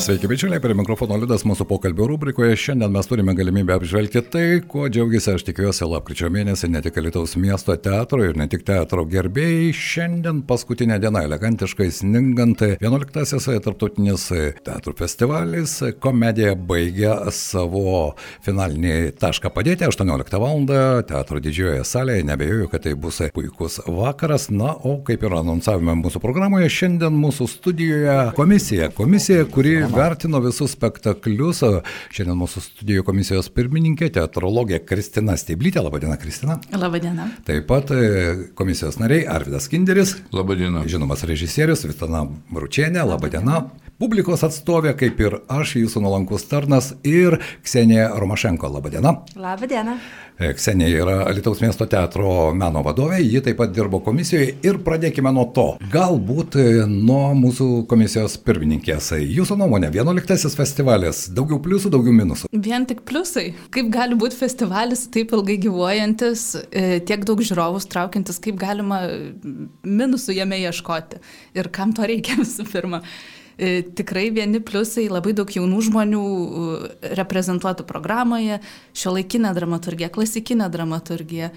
Sveiki, bičiuliai, prie mikrofono Liudas mūsų pokalbio rubrikoje. Šiandien mes turime galimybę apžvelgti tai, kuo džiaugiasi, aš tikiuosi, lapkričio mėnesį ne tik Lietuvos miesto teatro ir ne tik teatro gerbėjai. Šiandien paskutinė diena, elegantiškai sningant, 11-asis tarptautinis teatrų festivalis. Komedija baigia savo finalinį tašką padėti 18 val. teatro didžiojoje salėje. Nebejoju, kad tai bus puikus vakaras. Na, o kaip ir anonsavome mūsų programoje, šiandien mūsų studijoje komisija. Komisija, kuri vertino visus spektaklius. Šiandien mūsų studijų komisijos pirmininkė, teatrologė Kristina Steiblytė. Labadiena, Kristina. Labadiena. Taip pat e, komisijos nariai Arvidas Kinderis. Labadiena. Žinomas režisierius Vitana Maručienė. Labadiena. Publikos atstovė, kaip ir aš, jūsų nuolankus tarnas ir Ksenija Romašenko. Labadiena. Labadiena. E, Ksenija yra Lietuvos miesto teatro meno vadovė, ji taip pat dirbo komisijoje ir pradėkime nuo to. Galbūt e, nuo mūsų komisijos pirmininkės. Jūsų nuomonė, 11 festivalis, daugiau pliusų, daugiau minusų. Vien tik pliusai. Kaip gali būti festivalis taip ilgai gyvuojantis, e, tiek daug žiūrovus traukiantis, kaip galima minusų jame ieškoti ir kam to reikia visų pirma. Tikrai vieni pliusai, labai daug jaunų žmonių reprezentuotų programoje, šio laikinė dramaturgija, klasikinė dramaturgija,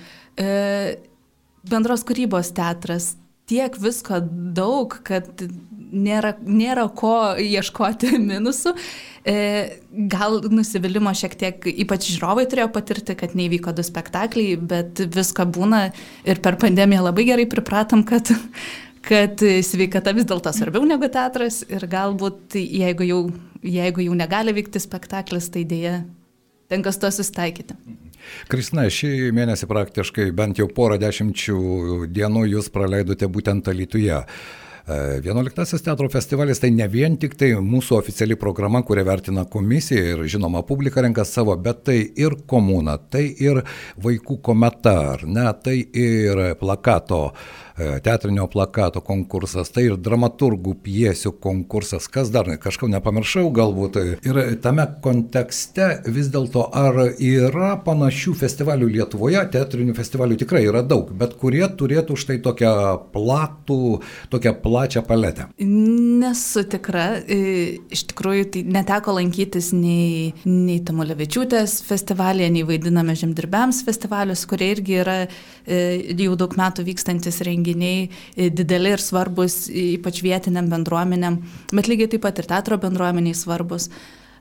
bendros kūrybos teatras, tiek visko daug, kad nėra, nėra ko ieškoti minusų. Gal nusivylimą šiek tiek, ypač žiūrovai turėjo patirti, kad neįvyko du spektakliai, bet visko būna ir per pandemiją labai gerai pripratom, kad kad sveikata vis dėlto svarbiau negu teatras ir galbūt jeigu jau, jeigu jau negali vykti spektaklis, tai dėja tenka su to susitaikyti. Kristina, šį mėnesį praktiškai bent jau porą dešimčių dienų jūs praleidote būtent Alytuje. 11 teatro festivalis tai ne vien tik tai mūsų oficiali programa, kurią vertina komisija ir žinoma publika renka savo, bet tai ir komuna, tai ir vaikų kometa, ar ne, tai ir plakato teatrinio plakato konkursas, tai ir dramaturgų piesių konkursas, kas dar, kažko nepamiršau galbūt. Ir tame kontekste vis dėlto ar yra panašių festivalių Lietuvoje, teatrinių festivalių tikrai yra daug, bet kurie turėtų štai tokią platų, tokią plačią paletę? Nesu tikra, iš tikrųjų tai neteko lankytis nei, nei Tamulevičiūtės festivalėje, nei vaidiname žemdirbiams festivalius, kurie irgi yra jau daug metų vykstantis renginys renginiai dideli ir svarbus, ypač vietiniam bendruomenėm, bet lygiai taip pat ir teatro bendruomeniai svarbus.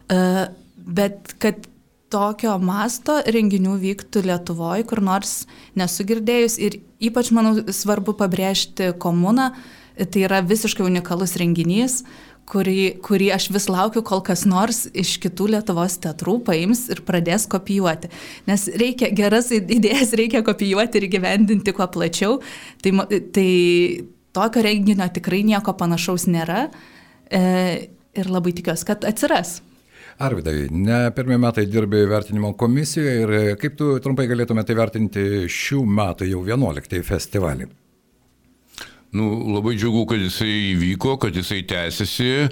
Bet kad tokio masto renginių vyktų Lietuvoje, kur nors nesugirdėjus ir ypač, manau, svarbu pabrėžti komuną, tai yra visiškai unikalus renginys, kurį, kurį aš vis laukiu, kol kas nors iš kitų Lietuvos teatrų paims ir pradės kopijuoti. Nes reikia, geras idėjas reikia kopijuoti ir gyvendinti kuo plačiau. Tai, tai tokio renginio tikrai nieko panašaus nėra e, ir labai tikiuosi, kad atsiras. Arvidai, ne pirmie metai dirbi vertinimo komisijoje ir kaip tu trumpai galėtumėte vertinti šių metų jau 11 festivalį? Nu, labai džiugu, kad jisai įvyko, kad jisai tęsiasi,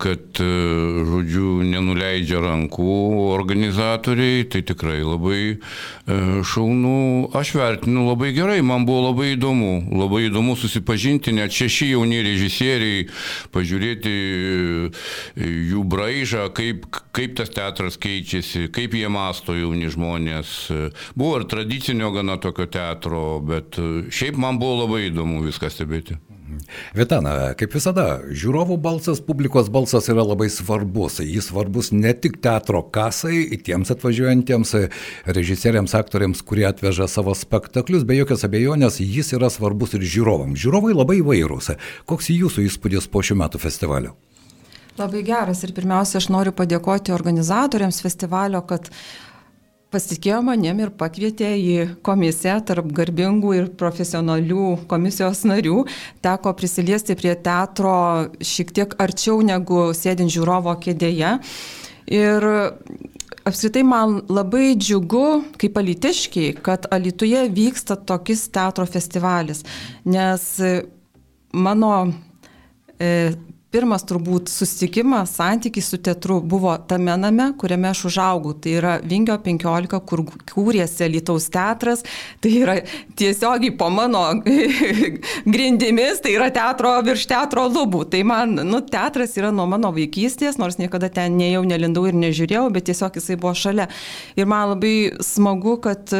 kad, žodžiu, nenuleidžia rankų organizatoriai, tai tikrai labai šaunu. Aš vertinu labai gerai, man buvo labai įdomu, labai įdomu susipažinti, net šeši jauni režisieriai, pažiūrėti jų braižą, kaip, kaip tas teatras keičiasi, kaip jie masto jauni žmonės. Buvo ir tradicinio gana tokio teatro, bet šiaip man buvo labai įdomu viską stebėti. Vitana, kaip visada, žiūrovų balsas, publikos balsas yra labai svarbus. Jis svarbus ne tik teatro kasai, tiems atvažiuojantiems režisieriams, aktoriams, kurie atveža savo spektaklius, be jokios abejonės, jis yra svarbus ir žiūrovams. Žiūrovai labai įvairūs. Koks jūsų įspūdis po šių metų festivalio? Labai geras ir pirmiausia, aš noriu padėkoti organizatoriams festivalio, kad pasitikėjo manim ir pakvietė į komisiją tarp garbingų ir profesionalių komisijos narių. Teko prisiliesti prie teatro šiek tiek arčiau negu sėdint žiūrovo kėdėje. Ir apskritai man labai džiugu, kaip alitiškiai, kad Alituje vyksta tokis teatro festivalis, nes mano e, pirmas turbūt susitikimas, santykis su teatru buvo tame name, kuriame aš užaugau. Tai yra Vingio 15, kur kūrėsi Lietuvos teatras. Tai yra tiesiogiai po mano grindimis, tai yra teatro virš teatro lubų. Tai man, nu, teatras yra nuo mano vaikystės, nors niekada ten nejau, nelindau ir nežiūrėjau, bet tiesiog jisai buvo šalia. Ir man labai smagu, kad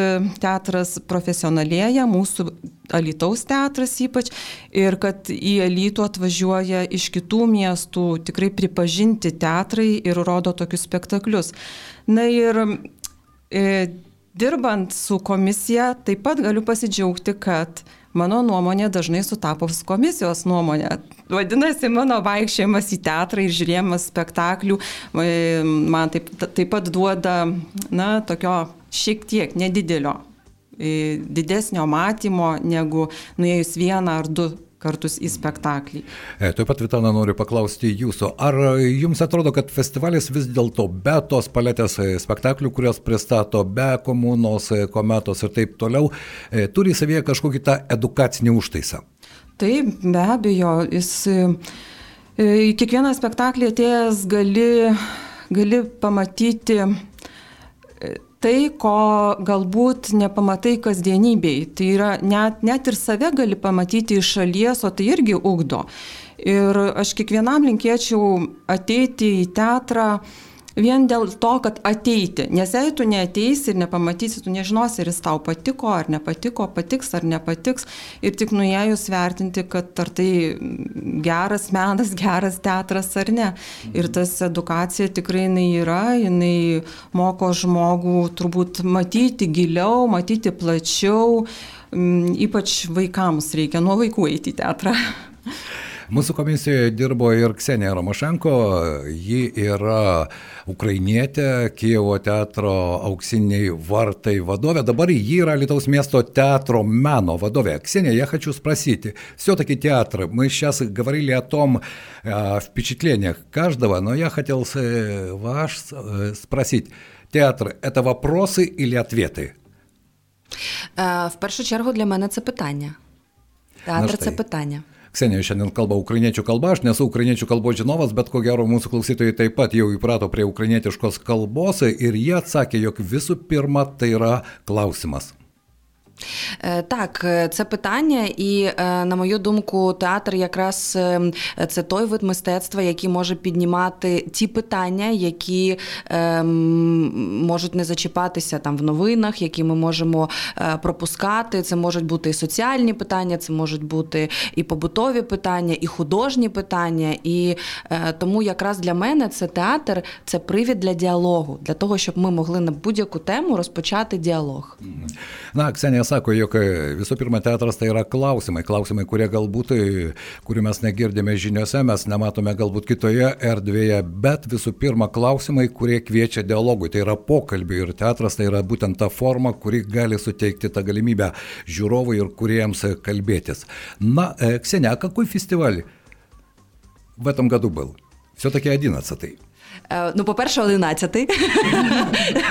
teatras profesionalėja, mūsų Alitaus teatras ypač, ir kad į Alytų atvažiuoja iš kitų miestų tikrai pripažinti teatrai ir rodo tokius spektaklius. Na ir e, dirbant su komisija, taip pat galiu pasidžiaugti, kad mano nuomonė dažnai sutapo su komisijos nuomonė. Vadinasi, mano vaikščiojimas į teatrą ir žiūrėjimas spektaklių e, man taip, taip pat duoda, na, tokio šiek tiek nedidelio didesnio matymo negu nuėjus vieną ar du kartus į spektaklį. E, taip pat, Vitana, noriu paklausti jūsų, ar jums atrodo, kad festivalis vis dėlto be tos paletės e, spektaklių, kurios pristato, be komunos, e, kometos ir taip toliau, e, turi savyje kažkokį tą edukacinį užtaisą? Taip, be abejo, jis į kiekvieną spektaklį atėjęs gali, gali pamatyti tai, ko galbūt nepamatai kasdienybei. Tai yra net, net ir save gali pamatyti iš šalies, o tai irgi ugdo. Ir aš kiekvienam linkėčiau ateiti į teatrą vien dėl to, kad ateiti. Nes jei tu neateisi ir nepamatysi, tu nežinosi, ar jis tau patiko ar nepatiko, patiks ar nepatiks. Ir tik nuėjus vertinti, kad ar tai geras menas, geras teatras ar ne. Ir tas edukacija tikrai jinai yra, jinai moko žmogų turbūt matyti giliau, matyti plačiau. Mm, ypač vaikams reikia nuo vaikų eiti į teatrą. Mūsų komisijoje dirbo ir Ksenija Romašenko, ji yra ukrainietė, Kievo teatro auksiniai vartai vadovė, dabar ji yra Lietuvos miesto teatro meno vadovė. Ксения, я хочу спросить, все-таки театр, мы сейчас говорили о том о впечатлениях каждого, но я хотел вас спросить, театр – это вопросы или ответы? В першу чергу для мене це питання. Театр це питання. Ksenija šiandien kalba ukrainiečių kalba, aš nesu ukrainiečių kalbos žinovas, bet ko gero mūsų klausytojai taip pat jau įprato prie ukrainietiškos kalbos ir jie atsakė, jog visų pirma tai yra klausimas. Е, так, е, це питання, і е, на мою думку, театр якраз це той вид мистецтва, який може піднімати ті питання, які можуть не зачіпатися там в новинах, які ми можемо пропускати. Це можуть бути і соціальні питання, це можуть бути і побутові питання, і художні питання. І тому якраз для мене це театр, це привід для діалогу, для того, щоб ми могли на будь-яку тему розпочати діалог. На Ксенія sako, jog visų pirma teatras tai yra klausimai, klausimai, kurie galbūt, kurių mes negirdime žiniuose, mes nematome galbūt kitoje erdvėje, bet visų pirma klausimai, kurie kviečia dialogui, tai yra pokalbiai ir teatras tai yra būtent ta forma, kuri gali suteikti tą galimybę žiūrovui ir kuriems kalbėtis. На, Ксения, а какой фестиваль в этом году был? Все-таки 11 Е, Ну, по-перше, 11-й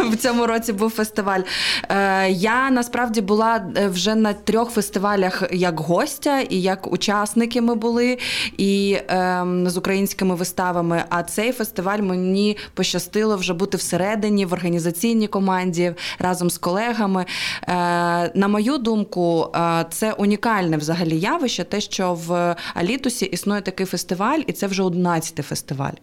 в цьому році був фестиваль. Е, я насправді була е, вже на трьох фестивалях як гостя, і як учасники ми були, і ем, з українськими виставами. А цей фестиваль мені пощастило вже бути всередині в організаційній команді разом з колегами. На мою думку, це унікальне взагалі явище, те, що в Алітусі існує такий фестиваль, і це вже 11-й фестиваль.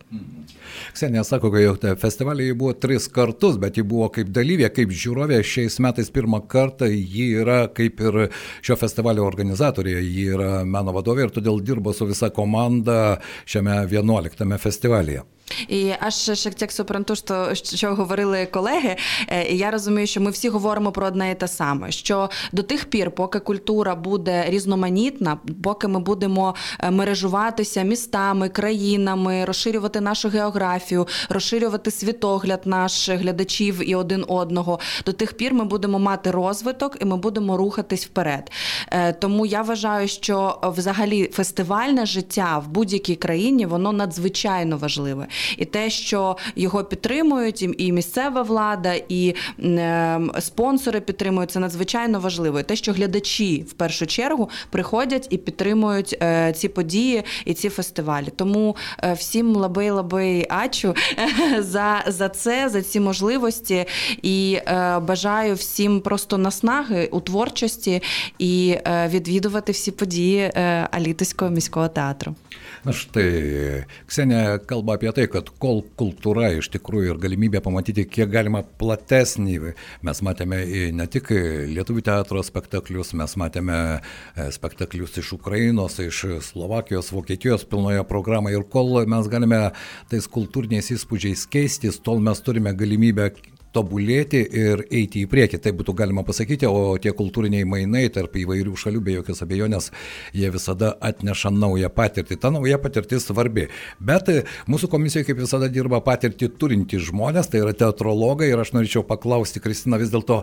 Ksenija sako, kad festivaliai buvo tris kartus, bet ji buvo kaip dalyvė, kaip žiūrovė. Šiais metais pirmą kartą ji yra kaip ir šio festivalio organizatorė, ji yra meno vadovė ir todėl dirbo su visa komanda šiame 11 festivalyje. І аж ще як супранту, що, що говорили колеги, і я розумію, що ми всі говоримо про одне і те саме: що до тих пір, поки культура буде різноманітна, поки ми будемо мережуватися містами, країнами, розширювати нашу географію, розширювати світогляд наших глядачів і один одного, до тих пір ми будемо мати розвиток і ми будемо рухатись вперед. Тому я вважаю, що взагалі фестивальне життя в будь-якій країні воно надзвичайно важливе. І те, що його підтримують, і місцева влада, і ем, спонсори підтримують, це надзвичайно важливо. І Те, що глядачі в першу чергу приходять і підтримують е, ці події і ці фестивалі. Тому е, всім лабей лабей ачу за, за це, за ці можливості і бажаю всім просто наснаги у творчості і відвідувати всі події Алітиського міського театру. Na štai, Ksenė kalba apie tai, kad kol kultūra iš tikrųjų ir galimybė pamatyti kiek galima platesnį, mes matėme ne tik lietuvių teatro spektaklius, mes matėme e, spektaklius iš Ukrainos, iš Slovakijos, Vokietijos pilnoje programoje ir kol mes galime tais kultūriniais įspūdžiais keistis, tol mes turime galimybę tobulėti ir eiti į priekį, tai būtų galima pasakyti, o tie kultūriniai mainai tarp įvairių šalių, be jokios abejonės, jie visada atneša naują patirtį. Ta nauja patirtis svarbi. Bet mūsų komisijoje kaip visada dirba patirtį turintys žmonės, tai yra teatrologai ir aš norėčiau paklausti, Kristina, vis dėlto,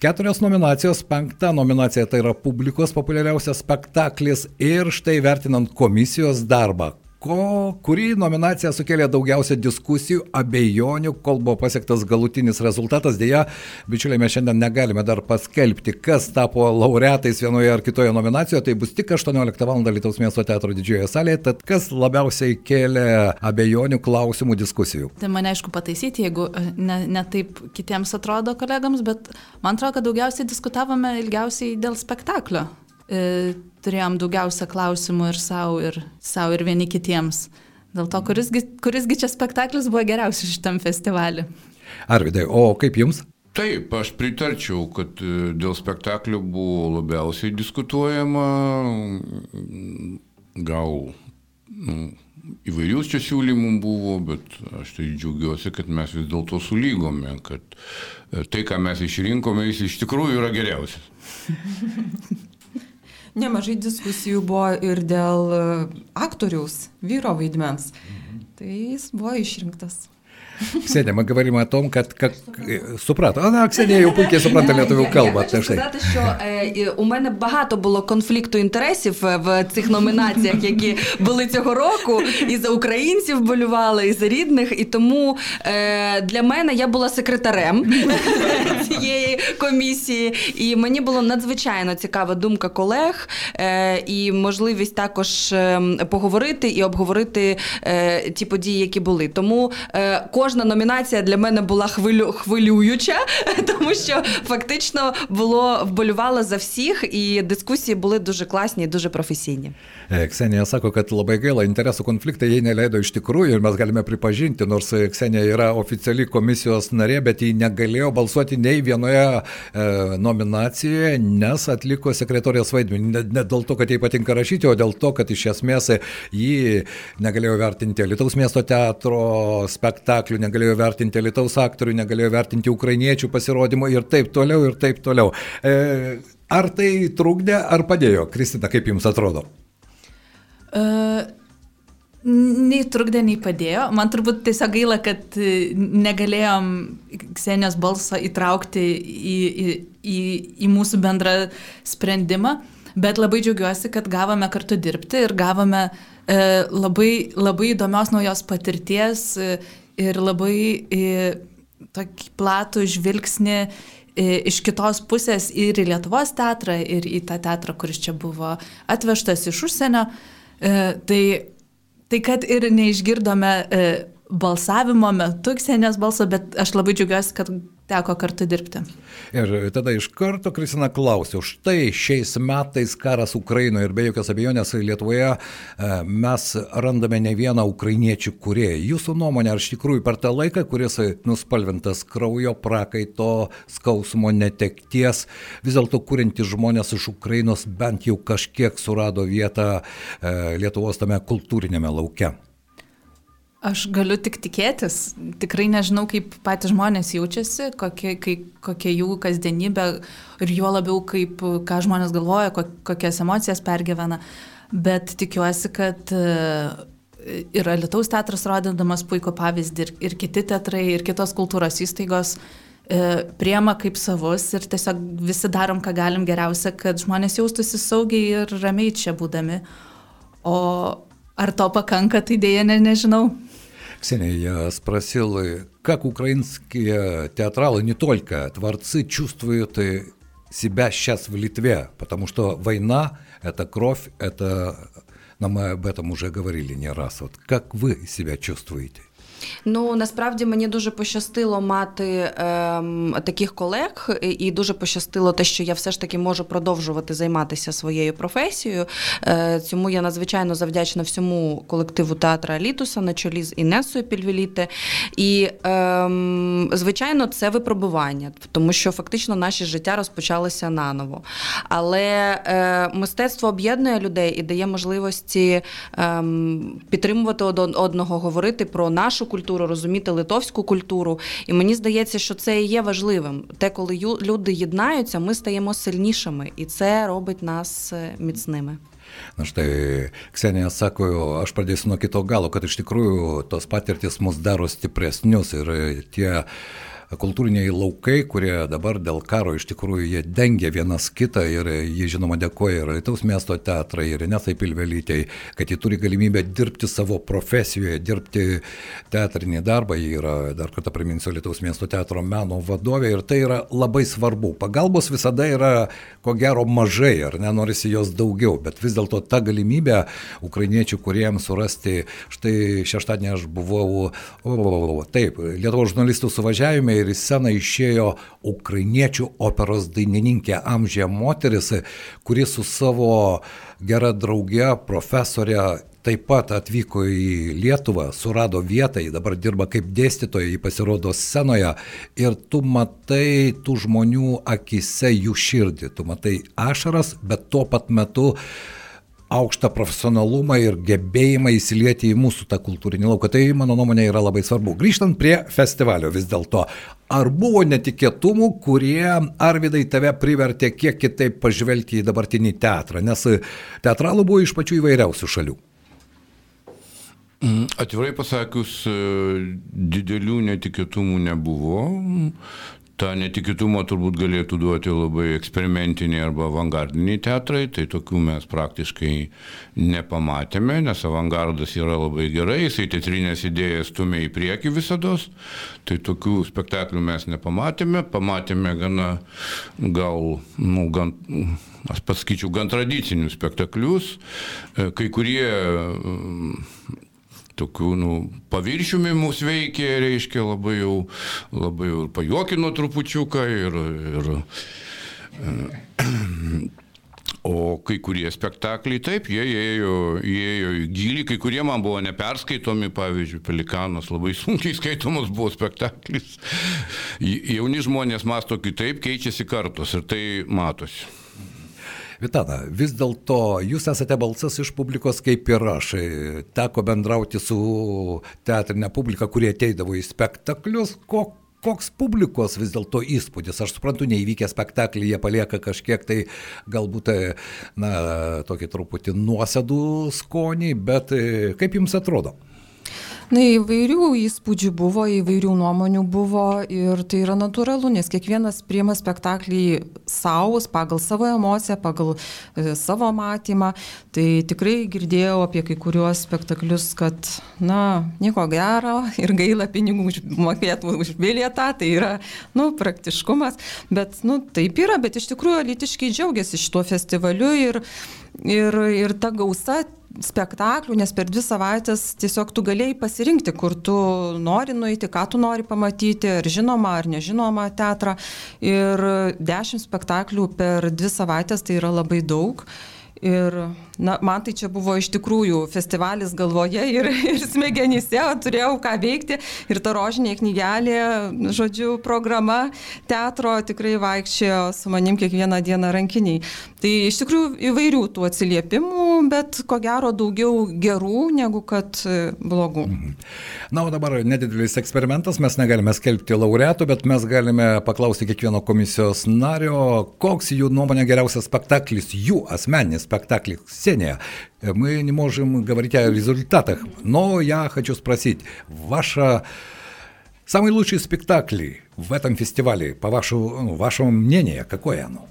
Keturios nominacijos, penkta nominacija tai yra publikos populiariausias spektaklis ir štai vertinant komisijos darbą, ko, kuri nominacija sukėlė daugiausia diskusijų, abejonių, kol buvo pasiektas galutinis rezultatas. Deja, bičiuliai, mes šiandien negalime dar paskelbti, kas tapo laureatais vienoje ar kitoje nominacijoje. Tai bus tik 18 val. Lietuvos miesto teatro didžiojoje salėje. Tad kas labiausiai kėlė abejonių, klausimų, diskusijų? Tai mane aišku pataisyti, jeigu e, ne, ne taip kitiems atrodo kolegams, bet man atrodo, kad daugiausiai diskutavome ilgiausiai dėl spektaklio. E, turėjom daugiausia klausimų ir savo, ir savo, ir vieni kitiems. Dėl to, kurisgi, kurisgi čia spektaklis buvo geriausias šitam festivaliu. Arvidai, o kaip jums? Taip, aš pritarčiau, kad e, dėl spektaklio buvo labiausiai diskutuojama, gal nu, įvairių čia siūlymų buvo, bet aš tai džiaugiuosi, kad mes vis dėlto sulygome, kad e, tai, ką mes išrinkome, jis iš tikrųjų yra geriausias. Nemažai diskusijų buvo ir dėl e, aktoriaus, vyro vaidmens. Mhm. Tai jis buvo išrinktas. Ксения, мы говорим о том, как, как супрата. А, Ксения Юпуки супрата лятову колбу. Я хочу сказати, що е, у мене багато було конфлікту інтересів в цих номінаціях, які були цього року. І за українців болювали, і за рідних. І тому е, для мене я була секретарем цієї комісії. І мені було надзвичайно цікава думка колег е, і можливість також поговорити і обговорити ті події, які були. Тому кожен кожна номінація для мене була хвилю, хвилююча, тому що фактично було вболювало за всіх, і дискусії були дуже класні, і дуже професійні. Ksenija sako, kad labai gaila, interesų konfliktai jai neleido iš tikrųjų ir mes galime pripažinti, nors Ksenija yra oficiali komisijos narė, bet ji negalėjo balsuoti nei vienoje e, nominacijoje, nes atliko sekretorijos vaidmenį. Ne, ne dėl to, kad jai patinka rašyti, o dėl to, kad iš esmės ji negalėjo vertinti Lietuvos miesto teatro spektaklių, negalėjo vertinti Lietuvos aktorių, negalėjo vertinti ukrainiečių pasirodymų ir taip toliau, ir taip toliau. E, ar tai trukdė, ar padėjo? Kristina, kaip jums atrodo? Uh... Nei trukdė, nei padėjo. Man turbūt tiesiog gaila, kad e, negalėjom Ksenijos balsą įtraukti į, į, į, į mūsų bendrą sprendimą, bet labai džiaugiuosi, kad gavome kartu dirbti ir gavome e, labai, labai įdomios naujos patirties, e, ir labai į, tokį platų žvilgsnį iš kitos pusės ir į Lietuvos teatrą, ir į tą teatrą, kuris čia buvo atvežtas iš užsienio. E, tai, tai kad ir neišgirdome e, balsavimo metu Ksenijos balso, bet aš labai džiaugiuosi, kad teko kartu dirbti. Ir tada iš karto Kristina klausiu, štai šiais metais karas Ukrainoje ir be jokios abejonės Lietuvoje e, mes randame ne vieną ukrainiečių kurieją. Jūsų nuomonė, ar iš tikrųjų per tą laiką, kuris nuspalvintas kraujo prakaito, skausmo netekties, vis dėlto kūrinti žmonės iš Ukrainos bent jau kažkiek surado vietą e, Lietuvos tame kultūrinėme lauke? Aš galiu tik tikėtis, tikrai nežinau, kaip patys žmonės jaučiasi, kokia, kaip, kokia jų kasdienybė ir juo labiau, kaip, ką žmonės galvoja, kokias emocijas pergyvena. Bet tikiuosi, kad e, ir Lietuvos teatras rodydamas puikų pavyzdį ir, kiti teatrai, ir kitos kultūros įstaigos e, priema kaip savus ir tiesiog visi darom, ką galim geriausia, kad žmonės jaustųsi saugiai ir ramiai čia būdami. O ar to pakanka, tai dėja ne, nežinau. Ксения, я спросил, как украинские театралы, не только творцы, чувствуют себя сейчас в Литве, потому что война – это кровь, это, но мы об этом уже говорили не раз. Вот как вы себя чувствуете? Ну насправді мені дуже пощастило мати ем, таких колег, і дуже пощастило те, що я все ж таки можу продовжувати займатися своєю професією. Е, Цьому я надзвичайно завдячна всьому колективу театра Літуса на чолі з Інесою Пільвіліте. І, ем, звичайно, це випробування, тому що фактично наше життя розпочалося наново. Але е, мистецтво об'єднує людей і дає можливості ем, підтримувати одного, говорити про нашу культуру, розуміти литовську культуру. І мені здається, що це і є важливим. Те, коли люди єднаються, ми стаємо сильнішими, і це робить нас міцними. Na štai Ksenija sako, aš pradėsiu nuo kito galo, kad iš tikrųjų tos patirtis mus daro stipresnius ir tie kultūriniai laukai, kurie dabar dėl karo iš tikrųjų jie dengia vienas kitą ir jie žinoma dėkoja ir Lietuvos miesto teatrai, ir Nesai Pilvelytėjai, kad jie turi galimybę dirbti savo profesijoje, dirbti teatrinį darbą. Jie yra, dar kartą priminsiu, Lietuvos miesto teatro meno vadovė ir tai yra labai svarbu. Pagalbos visada yra, ko gero, mažai, ar nenorisi jos daugiau, bet vis dėlto ta galimybė ukrainiečių kuriems surasti, štai šeštadienį aš buvau, o, o, o, taip, Lietuvos žurnalistų suvažiavime ir į sceną išėjo ukrainiečių operos dainininkė amžė moteris, kuri su savo gera drauge, profesorė taip pat atvyko į Lietuvą, surado vietą, dabar dirba kaip dėstytoja, ji pasirodo scenoje. Ir tu matai tų žmonių akise jų širdį, tu matai ašaras, bet tuo pat metu uh, aukštą profesionalumą ir gebėjimą įsilieti į mūsų tą kultūrinį lauką. Tai, mano nuomonė, yra labai svarbu. Grįžtant prie festivalio vis dėlto, ar buvo netikėtumų, kurie, Arvidai, tave privertė kiek kitaip pažvelgti į dabartinį teatrą, nes teatralų buvo iš pačių įvairiausių šalių. Mm, atvirai pasakius, didelių netikėtumų nebuvo tą netikėtumą turbūt galėtų duoti labai eksperimentiniai arba avangardiniai teatrai, tai tokių mes praktiškai nepamatėme, nes avangardas yra labai gerai, jisai teatrinės idėjas stumia į priekį visada, tai tokių spektaklių mes nepamatėme, pamatėme gana, gal, nu, gan, aš pasakyčiau, gan tradicinius spektaklius, kai kurie tokių, nu, paviršiumi mūsų veikė, reiškia, labai jau, labai jau pajuokino trupučiuką ir, ir O kai kurie spektakliai, taip, jie ėjo, ėjo į gilį, kai kurie man buvo neperskaitomi, pavyzdžiui, Pelikanas labai sunkiai skaitomas buvo spektaklis. Jauni žmonės masto kitaip, keičiasi kartos ir tai matosi. Vitana, vis dėlto jūs esate balsas iš publikos kaip ir aš. Teko bendrauti su teatrinė publika, kurie ateidavo į spektaklius. Ko, koks publikos vis dėlto įspūdis? Aš suprantu, neįvykę spektaklį jie palieka kažkiek tai galbūt, na, tokį truputį nuosėdų skonį, bet kaip jums atrodo? Na, įvairių įspūdžių buvo, įvairių nuomonių buvo ir tai yra natūralu, nes kiekvienas priima spektaklį savo, pagal savo emociją, pagal e, savo matymą. Tai tikrai girdėjau apie kai kuriuos spektaklius, kad, na, nieko gero ir gaila pinigų mokėtų už bilietą, tai yra, nu, praktiškumas. Bet, nu, taip yra, bet iš tikrųjų litiškai džiaugiasi šituo festivaliu ir, ir, ir ta gausa spektaklių, nes per dvi savaitės tiesiog tu galėjai pasirinkti, kur tu nori nueiti, ką tu nori pamatyti, ar žinoma, ar nežinoma teatrą. Ir dešimt spektaklių per dvi savaitės tai yra labai daug. Ir na, man tai čia buvo iš tikrųjų festivalis galvoje ir, ir smegenyse, turėjau ką veikti. Ir ta rožinė knygelė, žodžiu, programa teatro tikrai vaikščiojo su manim kiekvieną dieną rankiniai. Tai iš tikrųjų įvairių tų atsiliepimų, bet ko gero daugiau gerų negu kad blogų. Mhm. Na, o dabar nedidelis eksperimentas, mes negalime skelbti laureatų, bet mes galime paklausti kiekvieno komisijos nario, koks jų nuomonė geriausias spektaklis, jų asmeninis spektaklis сцене. Мы не можем говорить о результатах. Но я хочу спросить, ваша самый лучший спектакль в этом фестивале, по вашему, ну, вашему мнению, какое оно?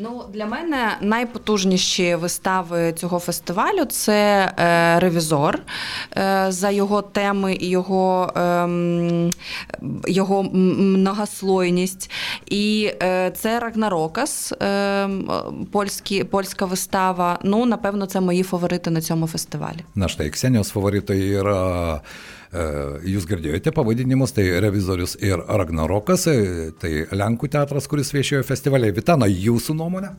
Ну, Для мене найпотужніші вистави цього фестивалю це е, ревізор е, за його теми і його е, його многослойність. І е, це Рагнарокас, е, польські, польська вистава. Ну, напевно, це мої фаворити на цьому фестивалі. Na štai, Ksenijos favoritai yra, jūs girdėjote pavadinimus, tai Revizorius ir Ragnarokas, tai Lenkų teatras, kuris viešėjo festivalėje. Vitana, jūsų nuomonė?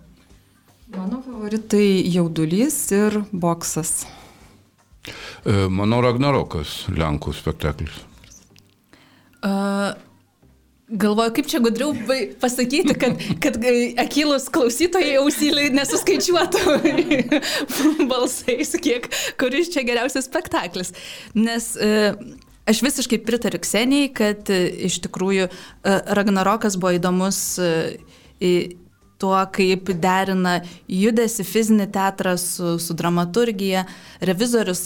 Mano favoritai jaudulys ir boksas. Mano Ragnarokas, Lenkų spektaklis. Uh, Galvoju, kaip čia gudriau pasakyti, kad, kad akilus klausytojai ausylį nesuskaičiuotų balsais, kiek, kuris čia geriausias spektaklis. Nes e, aš visiškai pritariu Ksenijai, kad e, iš tikrųjų e, Ragnarokas buvo įdomus tuo, kaip derina judesi fizinį teatrą su, su dramaturgija. Revizorius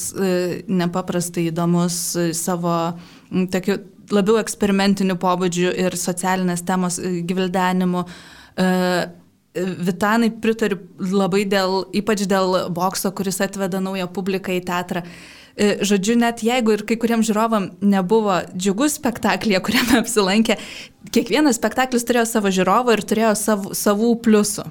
nepaprastai įdomus savo tokiu labiau eksperimentiniu pobūdžiu ir socialinės temos gvildenimu. Vitanai pritariu labai dėl, ypač dėl bokso, kuris atveda naują publiką į teatrą. Žodžiu, net jeigu ir kai kuriems žiūrovam nebuvo džiugus spektaklėje, kuriame apsilankė, kiekvienas spektaklis turėjo savo žiūrovą ir turėjo sav, savų pliusų.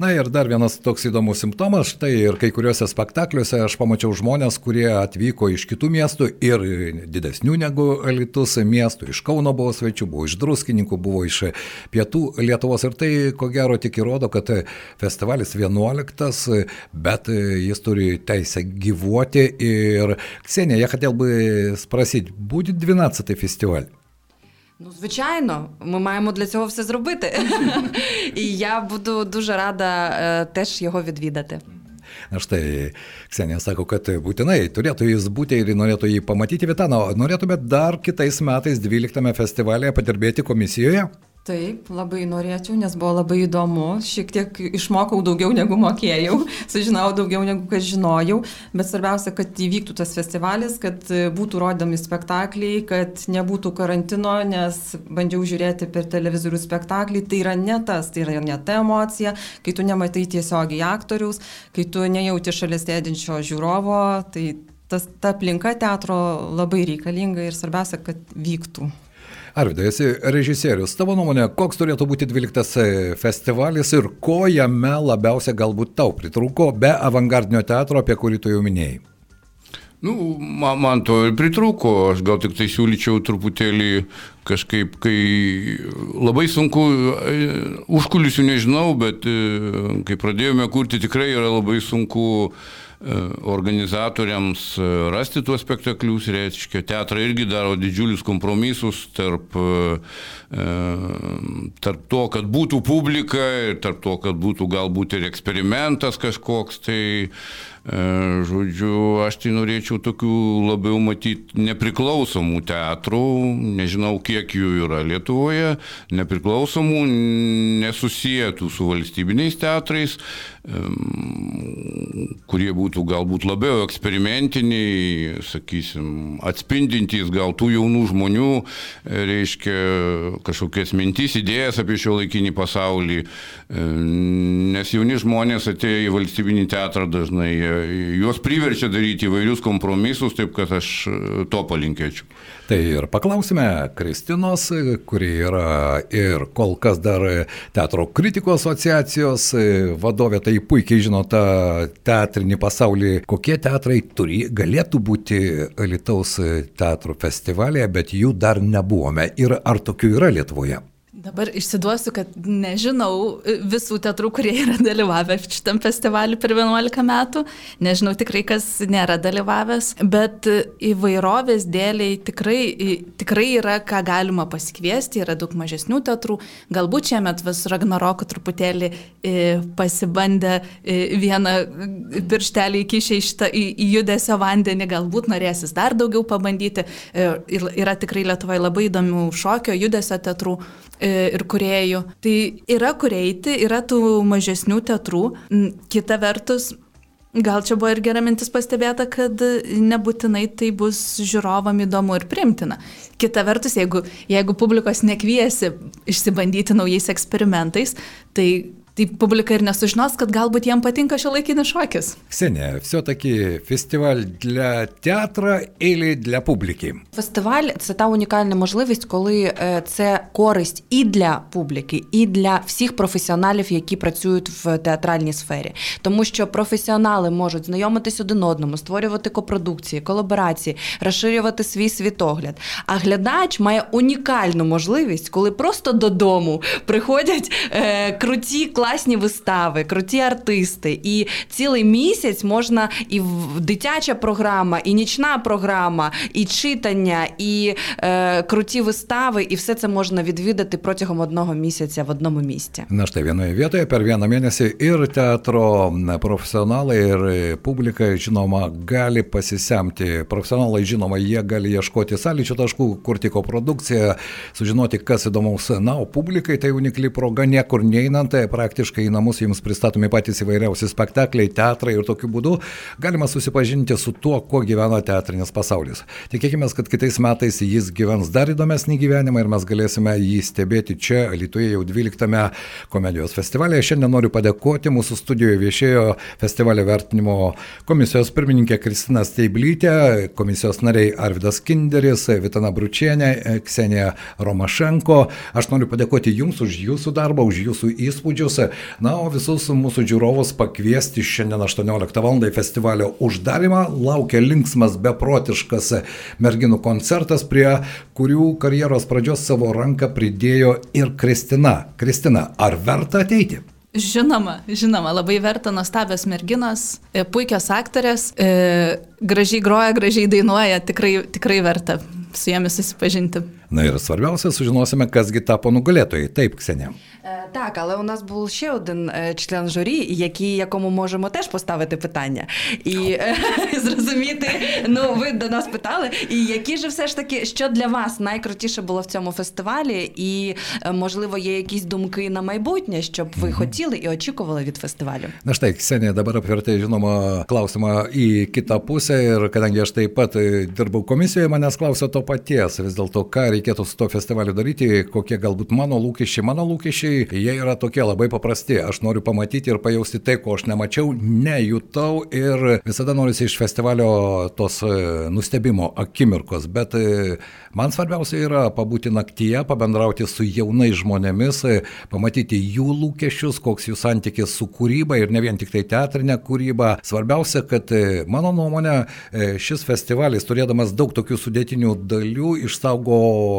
Na ir dar vienas toks įdomus simptomas, štai ir kai kuriuose spektakliuose aš pamačiau žmonės, kurie atvyko iš kitų miestų ir didesnių negu Litus miestų, iš Kauno buvo svečių, buvo iš Druskininkų, buvo iš Pietų Lietuvos ir tai ko gero tik įrodo, kad festivalis 11, bet jis turi teisę gyvuoti ir Ksenija, я хотел бы спросить, будет 12 фестиваль? Ну, звичайно, ми маємо для цього все зробити. І я буду дуже рада е, теж його відвідати. Na štai, Ksenija sako, kad būtinai turėtų jis būti ir norėtų jį pamatyti vietą. Norėtumėt dar kitais metais 12 festivalėje padirbėti komisijoje? Taip, labai norėčiau, nes buvo labai įdomu. Šiek tiek išmokau daugiau negu mokėjau, sužinojau daugiau negu kad žinojau, bet svarbiausia, kad įvyktų tas festivalis, kad būtų rodomi spektakliai, kad nebūtų karantino, nes bandžiau žiūrėti per televizorių spektaklį, tai yra ne tas, tai yra ne ta emocija, kai tu nematai tiesiogiai aktoriaus, kai tu nejauti šalia sėdinčio žiūrovo, tai tas, ta aplinka teatro labai reikalinga ir svarbiausia, kad vyktų. Arvidai, esi režisierius. Tavo nuomonė, koks turėtų būti 12 festivalis ir ko jame labiausiai galbūt tau pritrūko be avangardinio teatro, apie kurį tu jau minėjai? Nu, man, man to ir pritrūko, aš gal tik tai siūlyčiau truputėlį kažkaip, kai labai sunku, užkulisių nežinau, bet kai pradėjome kurti, tikrai yra labai sunku organizatoriams rasti tuos spektaklius, reiškia, teatrai irgi daro didžiulius kompromisus tarp, tarp to, kad būtų publika ir tarp to, kad būtų galbūt ir eksperimentas kažkoks, tai Žodžiu, aš tai norėčiau tokių labiau matyti nepriklausomų teatrų, nežinau kiek jų yra Lietuvoje, nepriklausomų, nesusijėtų su valstybiniais teatrais, kurie būtų galbūt labiau eksperimentiniai, sakysim, atspindintys gal tų jaunų žmonių, reiškia kažkokias mintis, idėjas apie šio laikinį pasaulį, nes jauni žmonės atėję į valstybinį teatrą dažnai juos priverčia daryti įvairius kompromisus, taip kad aš to palinkėčiau. Tai ir paklausime Kristinos, kuri yra ir kol kas dar teatro kritikų asociacijos vadovė, tai puikiai žino tą teatrinį pasaulį, kokie teatrai turi, galėtų būti Lietuvos teatro festivalėje, bet jų dar nebuvome. Ir ar tokių yra Lietuvoje? Dabar išsiduosiu, kad nežinau visų teatrų, kurie yra dalyvavę šitam festivaliu per 11 metų. Nežinau tikrai, kas nėra dalyvavęs, bet įvairovės dėliai tikrai, tikrai yra, ką galima pasikviesti, yra daug mažesnių teatrų. Galbūt šiemet vis Ragnaroko truputėlį pasibandė vieną pirštelį įkišę į, šitą, į, į judesio vandenį, galbūt norėsis dar daugiau pabandyti. Yra tikrai Lietuvoje labai įdomių šokio, judesio teatrų ir kuriejų. Tai yra kur eiti, yra tų mažesnių teatrų. Kita vertus, gal čia buvo ir gera mintis pastebėta, kad nebūtinai tai bus žiūrovam įdomu ir primtina. Kita vertus, jeigu, jeigu publikos nekviesi išsibandyti naujais eksperimentais, tai tai publika ir nesužinos, kad galbūt jiem patinka šio laikinis šokis. Ксения, все-таки фестиваль для театра или для публики? Фестиваль це та унікальна можливість, коли е, це користь і для публіки, і для всіх професіоналів, які працюють в театральній сфері. Тому що професіонали можуть знайомитись один одному, створювати копродукції, колаборації, розширювати свій світогляд. А глядач має унікальну можливість, коли просто додому приходять е, круті класні вистави, круті артисти. І цілий місяць можна і в- дитяча програма, і нічна програма, і читання, і е, круті вистави, і все це можна відвідати протягом одного місяця в одному teatro profesionalai, ir publika, žinoma, gali pasisemti. Profesionalai, žinoma, jie gali ieškoti sąlyčio taškų, kurti koprodukciją, sužinoti, kas įdomaus. Na, o publikai tai unikli proga niekur neinant, tai praktiškai į namus jums pristatomi patys įvairiausi spektakliai, teatrai ir tokiu būdu galima susipažinti su tuo, kuo gyvena teatrinis pasaulis. Tikėkime, kad kitais metais jis gyvens dar įdomesnį gyvenimą ir mes galėsime jį stebėti čia, Lietuvoje jau 12-ame komedijos festivalėje. Šiandien noriu padėkoti, mūsų studijoje viešėjo festivalio vertinimo komisijos pirmininkė Kristina Steiblytė, komisijos nariai Arvidas Kinderis, Vitana Bručienė, Ksenija Romašenko. Aš noriu padėkoti Jums už Jūsų darbą, už Jūsų įspūdžius. Na, o visus mūsų žiūrovus pakviesti šiandien 18 val. į festivalio uždarimą. Laukia linksmas, beprotiškas merginų koncertas, prie kurių karjeros pradžios savo ranką pridėjo ir Kristina. Kristina, ar verta ateiti? Žinoma, žinoma, labai verta nuostabios merginos, e, puikios aktorės, e, gražiai groja, gražiai dainuoja, tikrai, tikrai verta su jomis susipažinti. Na ir svarbiausia, sužinosime, kasgi tapo nugalėtojai. Taip, Ksenė. Е, Так, але у нас був ще один е, член журі, який, якому можемо теж поставити питання і е, зрозуміти. Ну, ви до нас питали, і які ж все ж таки, що для вас найкрутіше було в цьому фестивалі, і можливо є якісь думки на майбутнє, щоб ви хотіли і очікували від фестивалю. Na štai, Ksenija dabar apvertė, žinoma, klausimą į kitą pusę ir kadangi aš taip pat dirbau komisijoje, manęs klausė to paties. Vis dėlto, ką reikėtų su to festivaliu daryti, kokie galbūt mano lūkesčiai. Mano lūkesčiai, jie yra tokie labai paprasti. Aš noriu pamatyti ir pajausti tai, ko aš nemačiau, nejutau ir visada norisi iš festivalio tos e, nustebimo akimirkos. Bet e, man svarbiausia yra pabūti naktyje, pabendrauti su jaunais žmonėmis, e, pamatyti jų lūkesčius, koks jų santykis su kūryba ir ne vien tik tai teatrinė kūryba. Svarbiausia, kad mano nuomonė, šis festivalis, turėdamas daug tokių sudėtinių dalių, išsaugo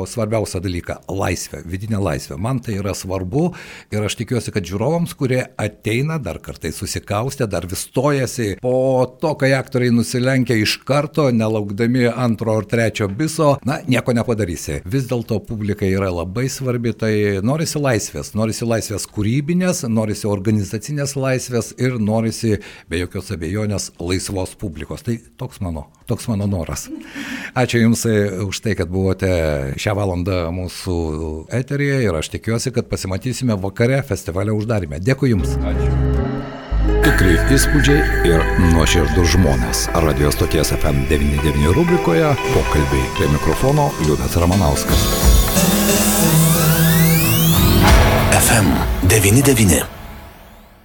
svarbiausią dalyką - laisvę, vidinę laisvę. Man tai yra svarbu ir aš tikiuosi, kad žiūrovams, kurie ateina, dar kartai susikaustę, dar vis stojasi, po to, kai aktoriai nusilenkia iš karto, nelaukdami antro ar trečio biso, na, nieko nepadarysi. Vis dėlto publika yra labai svarbi, tai norisi laisvės, norisi laisvės kūrybinės, norisi organizacinės laisvės ir norisi be jokios abejonės laisvos publikos. Tai toks mano, toks mano noras. Ačiū Jums e, už tai, kad buvote šią valandą mūsų eteryje ir aš tikiuosi, kad pasimatysime vakare festivalio uždarime. Dėkui Jums. Tikri įspūdžiai ir nuoširdus žmonės. Radio stoties FM99 rubrikoje pokalbiai prie mikrofono Liudas Ramanauskas. FM 99.